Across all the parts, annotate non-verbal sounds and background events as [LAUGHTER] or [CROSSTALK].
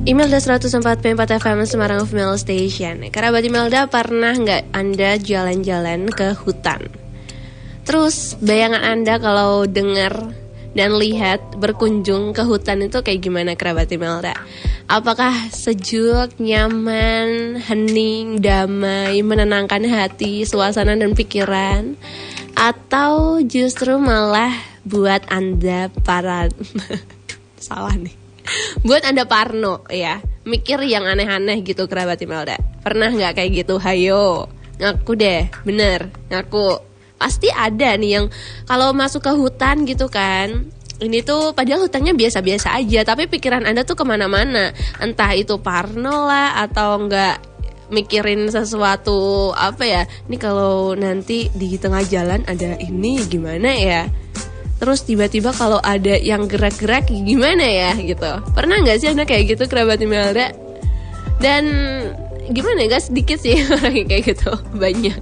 Imelda 104.4 FM Semarang Female Station Kerabat Imelda pernah nggak Anda jalan-jalan ke hutan? Terus bayangan Anda kalau dengar dan lihat berkunjung ke hutan itu kayak gimana kerabat Imelda? Apakah sejuk, nyaman, hening, damai, menenangkan hati, suasana dan pikiran? Atau justru malah buat Anda para... [LAUGHS] Salah nih buat anda Parno ya. Mikir yang aneh-aneh gitu kerabat Imelda. Pernah nggak kayak gitu? Hayo. Ngaku deh. Bener. Ngaku. Pasti ada nih yang kalau masuk ke hutan gitu kan ini tuh padahal hutannya biasa-biasa aja tapi pikiran anda tuh ke mana-mana. Entah itu Parno lah atau enggak mikirin sesuatu apa ya? Ini kalau nanti di tengah jalan ada ini gimana ya terus tiba-tiba kalau ada yang gerak-gerak gimana ya gitu. Pernah nggak sih anda kayak gitu kerabat Imelda? Dan gimana ya sedikit sih [LAUGHS] orang kayak gitu banyak.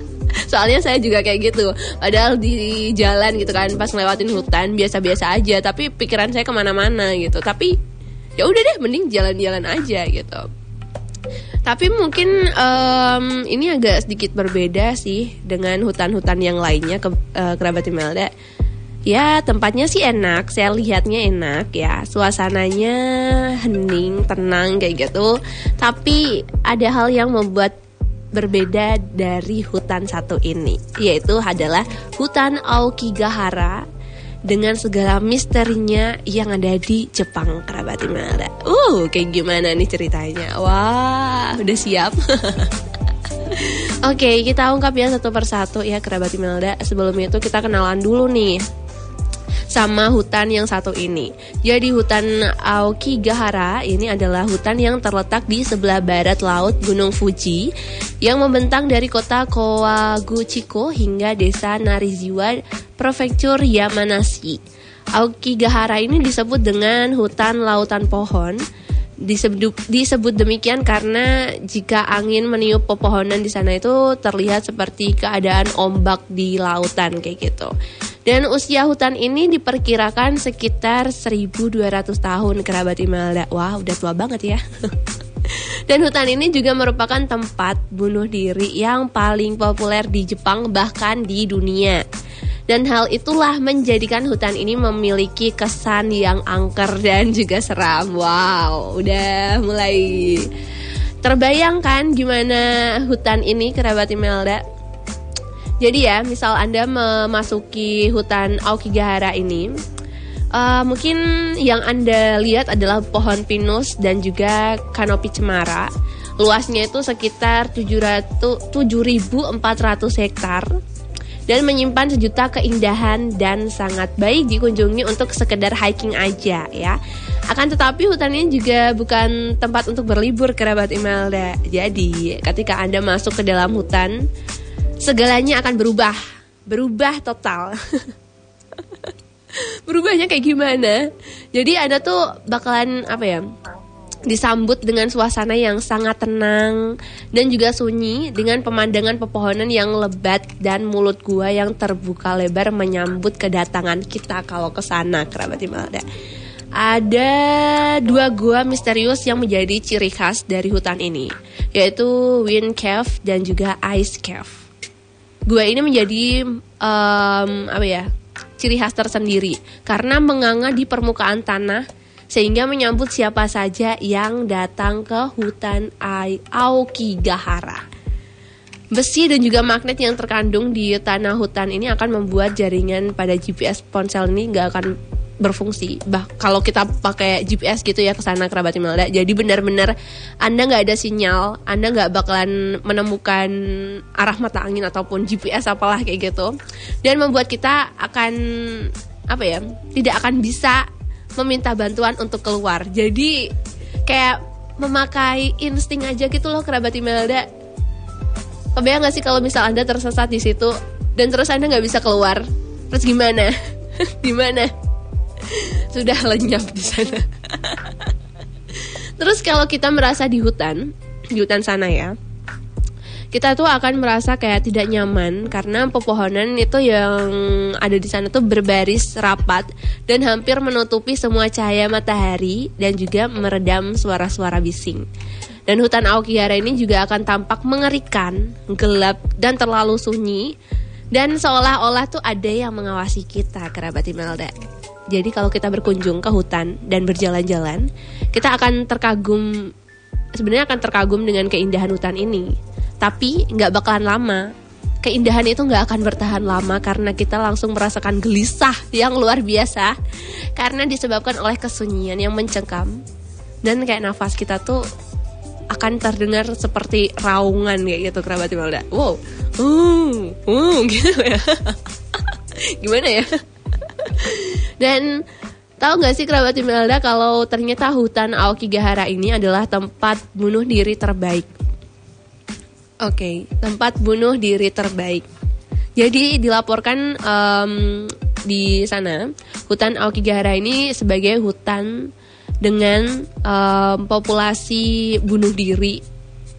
[LAUGHS] Soalnya saya juga kayak gitu. Padahal di jalan gitu kan pas ngelewatin hutan biasa-biasa aja. Tapi pikiran saya ke mana-mana gitu. Tapi ya udah deh mending jalan-jalan aja gitu. Tapi mungkin um, ini agak sedikit berbeda sih dengan hutan-hutan yang lainnya ke uh, kerabat Imelda Ya tempatnya sih enak, saya lihatnya enak ya. Suasananya hening, tenang kayak gitu. Tapi ada hal yang membuat berbeda dari hutan satu ini Yaitu adalah hutan Aokigahara dengan segala misterinya yang ada di Jepang kerabat Imelda Uh kayak gimana nih ceritanya? Wah udah siap. [LAUGHS] Oke okay, kita ungkap ya satu persatu ya kerabat Imelda. Sebelum itu kita kenalan dulu nih sama hutan yang satu ini. Jadi hutan Aokigahara ini adalah hutan yang terletak di sebelah barat laut Gunung Fuji yang membentang dari kota Kawaguchiko hingga desa Nariziwa, prefektur Yamanashi. Aokigahara ini disebut dengan hutan lautan pohon disebut disebut demikian karena jika angin meniup pepohonan di sana itu terlihat seperti keadaan ombak di lautan kayak gitu. Dan usia hutan ini diperkirakan sekitar 1200 tahun kerabat Imelda. Wah, udah tua banget ya. [LAUGHS] Dan hutan ini juga merupakan tempat bunuh diri yang paling populer di Jepang bahkan di dunia. Dan hal itulah menjadikan hutan ini memiliki kesan yang angker dan juga seram. Wow, udah mulai terbayangkan gimana hutan ini kerabat Imelda? Jadi ya, misal Anda memasuki hutan Aokigahara ini, uh, mungkin yang Anda lihat adalah pohon pinus dan juga kanopi cemara. Luasnya itu sekitar 700 7.400 hektar dan menyimpan sejuta keindahan dan sangat baik dikunjungi untuk sekedar hiking aja ya. Akan tetapi hutan ini juga bukan tempat untuk berlibur kerabat Imelda. Jadi, ketika Anda masuk ke dalam hutan, segalanya akan berubah, berubah total. [LAUGHS] Berubahnya kayak gimana? Jadi ada tuh bakalan apa ya? disambut dengan suasana yang sangat tenang dan juga sunyi dengan pemandangan pepohonan yang lebat dan mulut gua yang terbuka lebar menyambut kedatangan kita kalau ke sana kerabat Imelda. Ada dua gua misterius yang menjadi ciri khas dari hutan ini, yaitu Wind Cave dan juga Ice Cave gue ini menjadi um, apa ya ciri khas tersendiri karena menganga di permukaan tanah sehingga menyambut siapa saja yang datang ke hutan Aokigahara. Besi dan juga magnet yang terkandung di tanah hutan ini akan membuat jaringan pada GPS ponsel ini nggak akan berfungsi. Bah kalau kita pakai GPS gitu ya ke sana kerabat Imelda, jadi benar-benar Anda nggak ada sinyal, Anda nggak bakalan menemukan arah mata angin ataupun GPS apalah kayak gitu, dan membuat kita akan apa ya, tidak akan bisa meminta bantuan untuk keluar. Jadi kayak memakai insting aja gitu loh kerabat Imelda. Kebayang gak sih kalau misal Anda tersesat di situ dan terus Anda nggak bisa keluar, terus gimana? [LAUGHS] gimana? Sudah lenyap di sana. Terus kalau kita merasa di hutan, di hutan sana ya, kita tuh akan merasa kayak tidak nyaman karena pepohonan itu yang ada di sana tuh berbaris rapat dan hampir menutupi semua cahaya matahari dan juga meredam suara-suara bising. Dan hutan Aokigahara ini juga akan tampak mengerikan, gelap dan terlalu sunyi dan seolah-olah tuh ada yang mengawasi kita, kerabat Imelda. Jadi kalau kita berkunjung ke hutan dan berjalan-jalan, kita akan terkagum sebenarnya akan terkagum dengan keindahan hutan ini. Tapi nggak bakalan lama. Keindahan itu nggak akan bertahan lama karena kita langsung merasakan gelisah yang luar biasa. Karena disebabkan oleh kesunyian yang mencengkam. Dan kayak nafas kita tuh akan terdengar seperti raungan kayak gitu kerabat Imelda. Wow, uh, [LAUGHS] uh, gitu ya. Gimana ya? Dan tahu nggak sih kerabat Imelda kalau ternyata hutan Aokigahara ini adalah tempat bunuh diri terbaik Oke, okay, tempat bunuh diri terbaik. Jadi dilaporkan um, di sana hutan Aokigahara ini sebagai hutan dengan um, populasi bunuh diri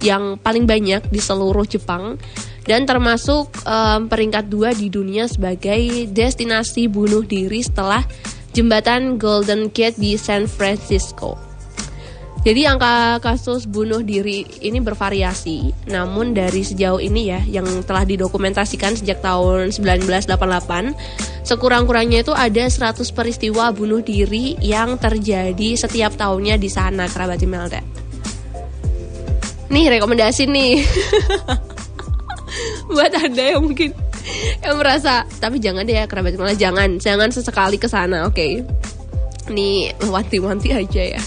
yang paling banyak di seluruh Jepang dan termasuk um, peringkat dua di dunia sebagai destinasi bunuh diri setelah jembatan Golden Gate di San Francisco. Jadi angka kasus bunuh diri ini bervariasi, namun dari sejauh ini ya yang telah didokumentasikan sejak tahun 1988, sekurang-kurangnya itu ada 100 peristiwa bunuh diri yang terjadi setiap tahunnya di sana kerabat Imelda. Nih rekomendasi nih. [LAUGHS] Buat Anda yang mungkin yang merasa tapi jangan deh ya kerabat Imelda, jangan, jangan sesekali ke sana, oke. Okay? Nih wanti-wanti aja ya.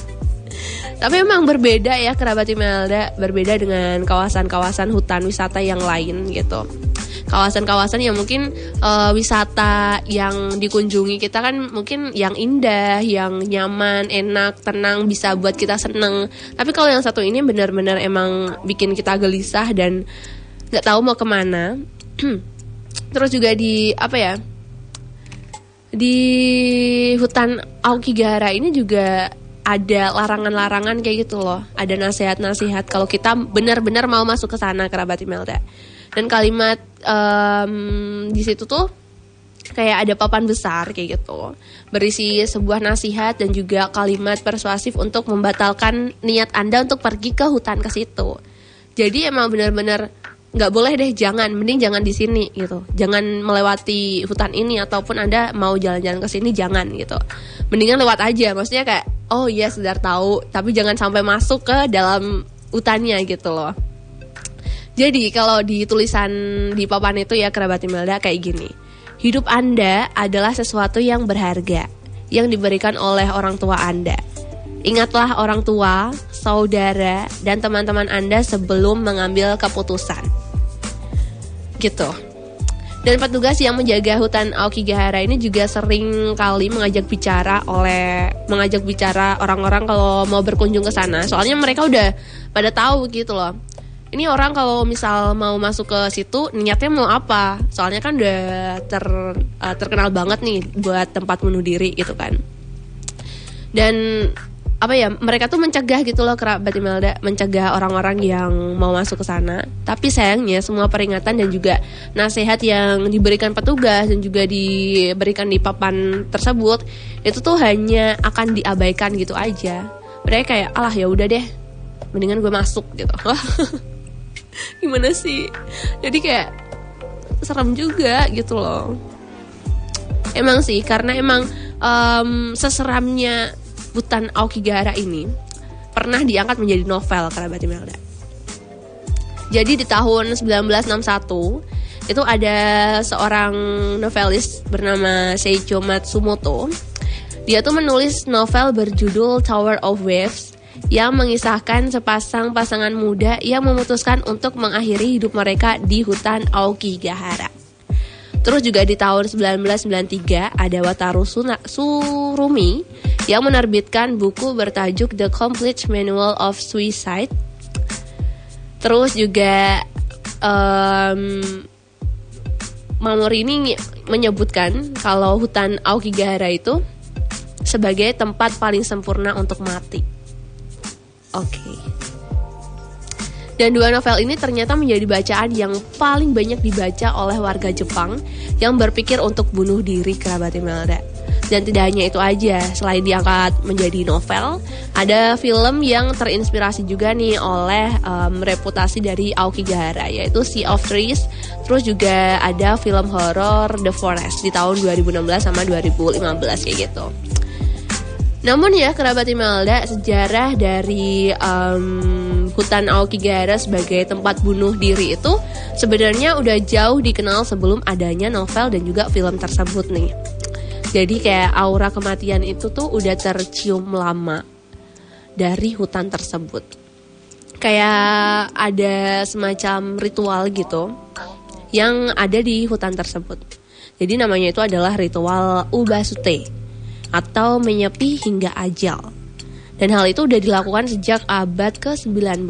Tapi memang berbeda ya kerabat Imelda, berbeda dengan kawasan-kawasan hutan wisata yang lain gitu. Kawasan-kawasan yang mungkin uh, wisata yang dikunjungi kita kan mungkin yang indah, yang nyaman, enak, tenang, bisa buat kita seneng. Tapi kalau yang satu ini benar-benar emang bikin kita gelisah dan nggak tahu mau ke mana. [CLEARS THROAT] Terus juga di apa ya? Di hutan Aokigahara ini juga ada larangan-larangan kayak gitu loh. Ada nasihat-nasihat kalau kita benar-benar mau masuk ke sana kerabat Imelda dan kalimat um, di situ tuh kayak ada papan besar kayak gitu. Berisi sebuah nasihat dan juga kalimat persuasif untuk membatalkan niat anda untuk pergi ke hutan ke situ. Jadi emang benar-benar nggak boleh deh jangan mending jangan di sini gitu. Jangan melewati hutan ini ataupun anda mau jalan-jalan ke sini jangan gitu. Mendingan lewat aja maksudnya kayak oh iya sedar tahu tapi jangan sampai masuk ke dalam hutannya gitu loh. Jadi kalau di tulisan di papan itu ya kerabat Imelda kayak gini. Hidup anda adalah sesuatu yang berharga yang diberikan oleh orang tua anda. Ingatlah orang tua, saudara, dan teman-teman Anda sebelum mengambil keputusan. Gitu. Dan petugas yang menjaga hutan Aokigahara ini juga sering kali mengajak bicara oleh mengajak bicara orang-orang kalau mau berkunjung ke sana. Soalnya mereka udah pada tahu gitu loh. Ini orang kalau misal mau masuk ke situ niatnya mau apa? Soalnya kan udah ter, uh, terkenal banget nih buat tempat bunuh diri gitu kan. Dan apa ya mereka tuh mencegah gitu loh kerabat Imelda mencegah orang-orang yang mau masuk ke sana. Tapi sayangnya semua peringatan dan juga nasihat yang diberikan petugas dan juga diberikan di papan tersebut itu tuh hanya akan diabaikan gitu aja. Mereka kayak alah ya udah deh mendingan gue masuk gitu. [LAUGHS] Gimana sih? Jadi kayak serem juga gitu loh. Emang sih karena emang um, seseramnya hutan Aokigahara ini pernah diangkat menjadi novel kerabat Imelda. Jadi di tahun 1961 itu ada seorang novelis bernama Seicho Matsumoto. Dia tuh menulis novel berjudul Tower of Waves yang mengisahkan sepasang pasangan muda yang memutuskan untuk mengakhiri hidup mereka di hutan Aokigahara. Terus juga di tahun 1993 ada Wataru Surumi yang menerbitkan buku bertajuk The Complete Manual of Suicide. Terus juga um, Mamori ini menyebutkan kalau hutan Aokigahara itu sebagai tempat paling sempurna untuk mati. Oke. Okay. Dan dua novel ini ternyata menjadi bacaan yang paling banyak dibaca oleh warga Jepang yang berpikir untuk bunuh diri kerabat Imelda. Dan tidak hanya itu aja, selain diangkat menjadi novel, ada film yang terinspirasi juga nih oleh um, reputasi dari Aokigahara yaitu Sea of Trees. Terus juga ada film horor The Forest di tahun 2016 sama 2015 kayak gitu. Namun ya kerabat Imelda, sejarah dari um, hutan Aokigahara sebagai tempat bunuh diri itu sebenarnya udah jauh dikenal sebelum adanya novel dan juga film tersebut nih. Jadi kayak aura kematian itu tuh udah tercium lama dari hutan tersebut. Kayak ada semacam ritual gitu yang ada di hutan tersebut. Jadi namanya itu adalah ritual Ubasute atau menyepi hingga ajal. Dan hal itu udah dilakukan sejak abad ke-19.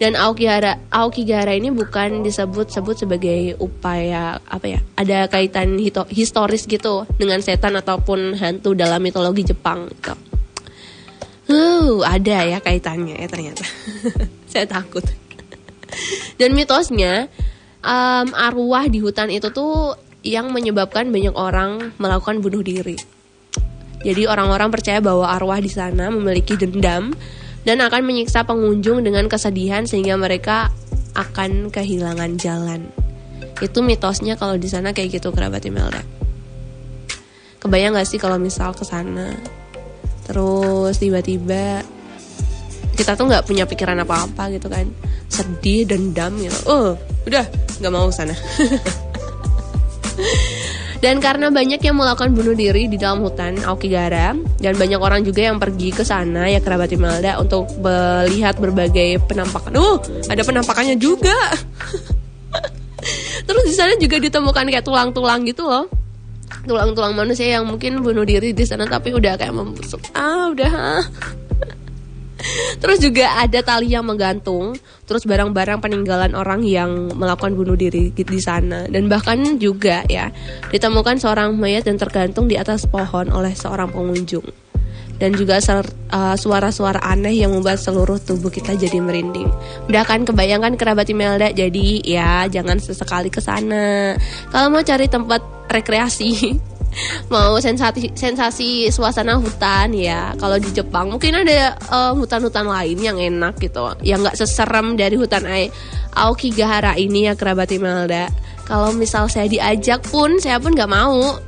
Dan Aokigahara, Aokigahara ini bukan disebut-sebut sebagai upaya apa ya? Ada kaitan historis gitu dengan setan ataupun hantu dalam mitologi Jepang gitu. Uh, ada ya kaitannya ya ternyata. [LAUGHS] Saya takut. Dan mitosnya um, arwah di hutan itu tuh yang menyebabkan banyak orang melakukan bunuh diri. Jadi orang-orang percaya bahwa arwah di sana memiliki dendam dan akan menyiksa pengunjung dengan kesedihan sehingga mereka akan kehilangan jalan. Itu mitosnya kalau di sana kayak gitu kerabat Imelda. Kebayang gak sih kalau misal ke sana terus tiba-tiba kita tuh nggak punya pikiran apa-apa gitu kan sedih dendam gitu oh udah nggak mau sana [LAUGHS] Dan karena banyak yang melakukan bunuh diri di dalam hutan Aokigahara dan banyak orang juga yang pergi ke sana ya kerabat Imelda untuk melihat berbagai penampakan. Uh, ada penampakannya juga. [LAUGHS] Terus di sana juga ditemukan kayak tulang-tulang gitu loh. Tulang-tulang manusia yang mungkin bunuh diri di sana tapi udah kayak membusuk. Ah, udah. Terus juga ada tali yang menggantung, terus barang-barang peninggalan orang yang melakukan bunuh diri di sana dan bahkan juga ya ditemukan seorang mayat yang tergantung di atas pohon oleh seorang pengunjung. Dan juga uh, suara-suara uh, aneh yang membuat seluruh tubuh kita jadi merinding. Udah kan kebayangkan kerabat Imelda, jadi ya jangan sesekali ke sana. Kalau mau cari tempat rekreasi [LAUGHS] mau sensasi sensasi suasana hutan ya. Kalau di Jepang mungkin ada hutan hutan-hutan lain yang enak gitu. Yang nggak seserem dari hutan Aokigahara ini ya kerabat Imelda. Kalau misal saya diajak pun saya pun nggak mau.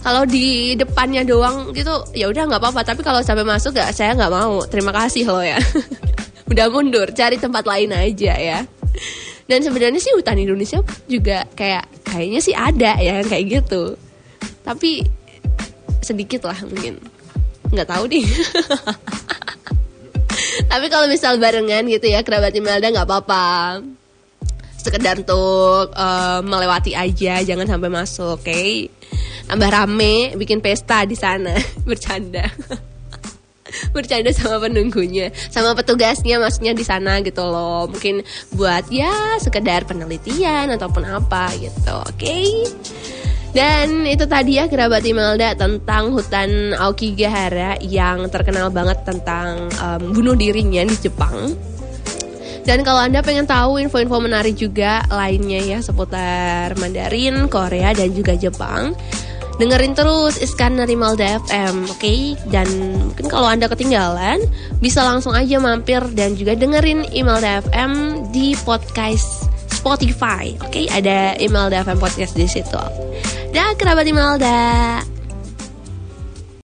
Kalau di depannya doang gitu ya udah nggak apa-apa. Tapi kalau sampai masuk gak saya nggak mau. Terima kasih loh ya. [LAUGHS] Udah mundur cari tempat lain aja ya. Dan sebenarnya sih hutan Indonesia juga kayak kayaknya sih ada ya kayak gitu tapi sedikit lah mungkin. Nggak tahu deh. [LAUGHS] Tapi kalau misal barengan gitu ya kerabat Imelda nggak apa-apa. Sekedar untuk uh, melewati aja jangan sampai masuk oke? Okay? tambah rame bikin pesta di sana. [LAUGHS] Bercanda. [LAUGHS] Bercanda sama penunggunya. Sama petugasnya maksudnya di sana gitu loh. Mungkin buat ya sekedar penelitian ataupun apa gitu oke? okay? Dan itu tadi ya kerabat Imelda tentang hutan Aokigahara yang terkenal banget tentang um, bunuh dirinya di Jepang. Dan kalau Anda pengen tahu info-info menarik juga lainnya ya seputar Mandarin, Korea dan juga Jepang, dengerin terus Iskandar Imelda FM, oke? Okay? Dan mungkin kalau Anda ketinggalan, bisa langsung aja mampir dan juga dengerin Imelda FM di podcast Spotify. Oke, okay? ada Imelda FM podcast di situ. Dah kerabat Imelda.